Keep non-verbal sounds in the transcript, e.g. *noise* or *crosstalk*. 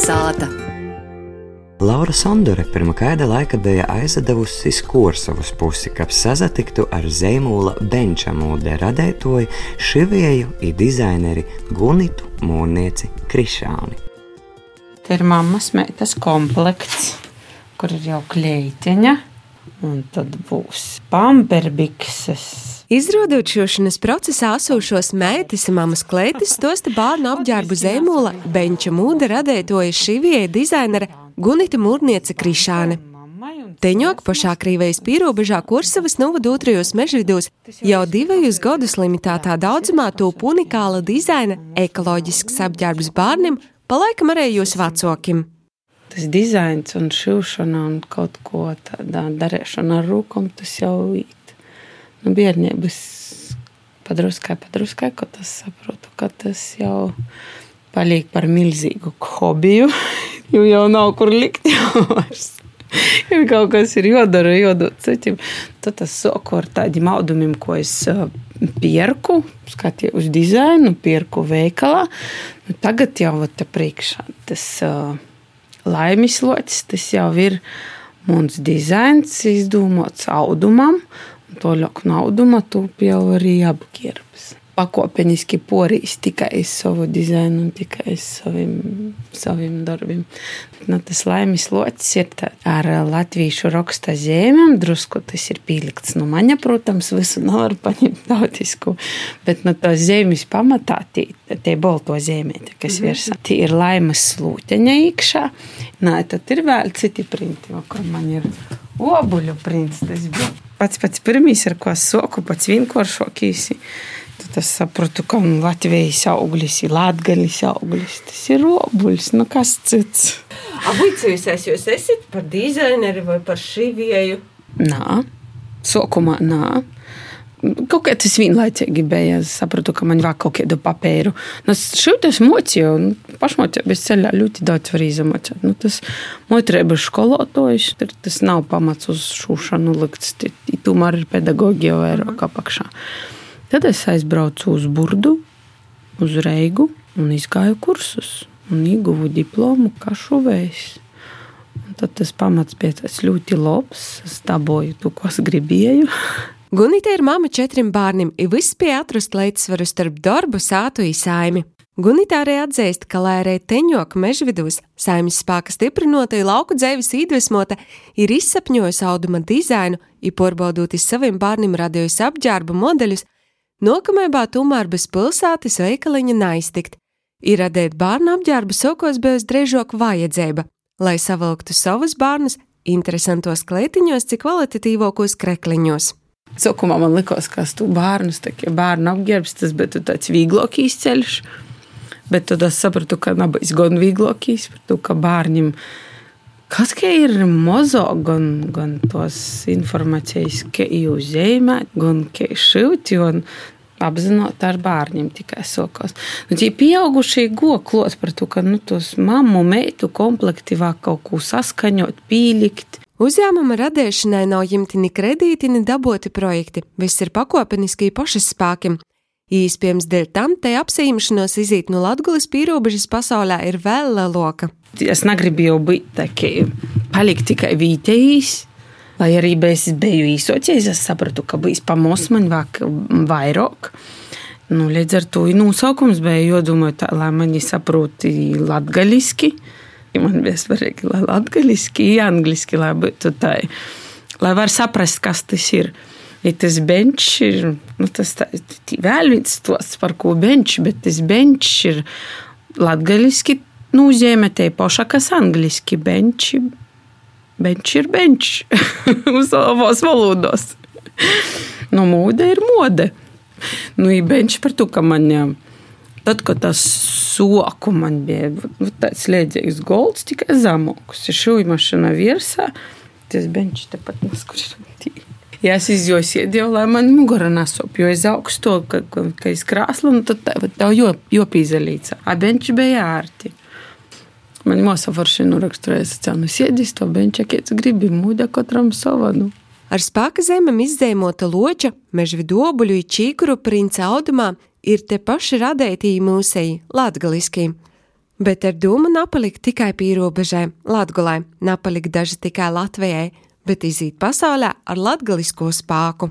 sāta. Laura Sondore pirmā kāda laika bija aizdevusi Skorsavas pusi, kad sazatiktu ar zīmola benča mūde radētoju šivieju i dizaineri Gunitu mūrnieci Krišāni. Te ir mammas meitas komplekts, kur ir jau kleitiņa, un tad būs pamperbikses. Izrādot šošanas procesā esošos meitas, mammas kleitas, tosta bērnu apģērbu zīmola, benča mūde radētoja šivieja dizainere Gunita Mūrniece Krišāne. Teņok pašā Krīvejas pierobežā Kursavas novada otrajos mežvidos jau divajus gadus limitētā daudzumā top unikāla dizaina ekoloģisks apģērbs bērniem, palaikam arī jūs vecokim. Tas dizains un šūšana un kaut ko tādā darīšana ar rūkām, tas jau nu, bērnības padruskai, padruskai, ko tas saprotu, ka tas jau paliek par milzīgu hobiju, *laughs* jo jau nav kur likt *laughs* jau vairs. Ir kaut kas ir jādara, jādod citiem. Tad tas soku ar tādiem audumiem, ko es pierku, skatīju uz dizainu, pierku veikalā. Nu, tagad jau te priekšā tas laimis locis, tas jau ir mums dizains izdomāts audumam, Tālāk naudu matūp jau arī apģērbs. Pakopeniski porīs tikai savu dizainu tikai saviem, saviem darbiem. Nu, tas laimes locis ir ar latviešu raksta zīmēm. Drusku tas ir pielikts nu, maņa, protams, visu nevar paņemt tautisku. Bet no nu, tās zīmes pamatā tie, tie bolto zīmēti, kas mm -hmm. virsā. Tie ir laimes slūteņa iekšā. Nē, tad ir vēl citi printi, kur man ir obuļu prints. Tas bija pats pats pirmīs, ar ko soku, pats vienkāršākīs. Tad es sapratu, ka Latvijas auglis ir Latvijas auglis. Tas ir robuļs, nu kas cits. Abicījusēs jūs esat par dizaineri vai par šivieju? Nā, sokumā nā. Kaut kā tas vienlaicīgi bija. Es sapratu, ka man vajag kaut kādu papīru. Nu, es mocīju, un pašmocības ceļā ļoti daudz var izmocīt. Nu, tas motrības skolotājs, tas nav pamats uz šūšanu likts. Tomēr ir pedagoģija vairāk apakšā. Tad es aizbraucu uz Burdu, uz Reigu un izgāju kursus un ieguvu diplomu kā šuvējs. Tad tas pamats bija ļoti labs. Es dabūju to, ko es gribēju. *laughs* Gunita ir mama četriem bērniem, ir pie atrast līdzsvaru starp darbu, sātu īsāimi. Gunita arī atzīst, ka, lai arī teņoka mežvidūs, saimnes spēka stiprinotai lauku dzīves iedvesmota, ir izsapņojusi auduma dizainu, ir porbaudot iz saviem bērniem radījusi apģērbu modeļus, nokamēbā tomēr bez pilsētas veikaliņa neiztikt. Ir radīt bērnu apģērbu sokos bijusi drēžok vajadzība, lai savilktu savus bērnus interesantos kleitiņos, cik kvalitatīvākos krekliņos. Sākumā man likās, ka tas ir bērns, tā kā bērnu apģērbs, tas bija tāds vieglākais ceļš. Bet tad es sapratu, ka nav bijis gan vieglākais, ka bērniem kas ir mazo, gan, gan tos informācijas, ka zīmējat, gan ka šūt, un apzināti ar bērniem tikai sokos. Nu, tie pieaugušie goklot par to, ka nu, tos mammu, meitu komplekti vēl kaut ko saskaņot, pīlikt. Uzņēmuma radīšanai nav ņemti ni kredīti, ni daboti projekti. Viss ir pakopeniski pašas spēkiem. Īspējams, dēļ tam te apsīmšanos izīt no Latvijas pierobežas pasaulē ir vēl lielāka. Es negribēju būt taki, palikt tikai vietējīs. Lai arī es biju īsoties, es sapratu, ka būs pamos man vairāk. Nu, līdz ar to nosaukums bija jādomā lai mani saproti latgaļiski. Man bija svarīgi, lai latviešu, angliski, lai būtu tā, lai var saprast, kas tas ir. Ja tas bench ir, nu, tas tā, vēl viens stosts, par ko bench, bet tas bench ir latviešu nozīmē te paša, kas angliski bench. Bench ir bench *laughs* uz savos valodos. nu, mode ir mode. Nu, ir bench par to, ka man. Jā, Tad, kad tas soku man bija tāds liedzīgs golds, tikai zemāks. Ir šūja mašīna virsā, tas benčs tepat neskurš. Ja es sēdēju, lai man mugura nesop, jo es augstu, ka, ka, ka es krāslu, un tad tev jo, jo pīzelīca. A benči bija ārti. Man māsa forši nuraksturēja, ka nu sēdīs to benču, kāds gribi, mūda katram savanu. Ar spēka zemēm izzēmota loča, mežvidu obuļu, čīkuru princa audumā ir te paši radētī mūsei latgaliski. Bet ar dūmu napalikt tikai pīrobežai, latgulai, napalikt daži tikai Latvijai, bet izīt pasaulē ar latgalisko spāku.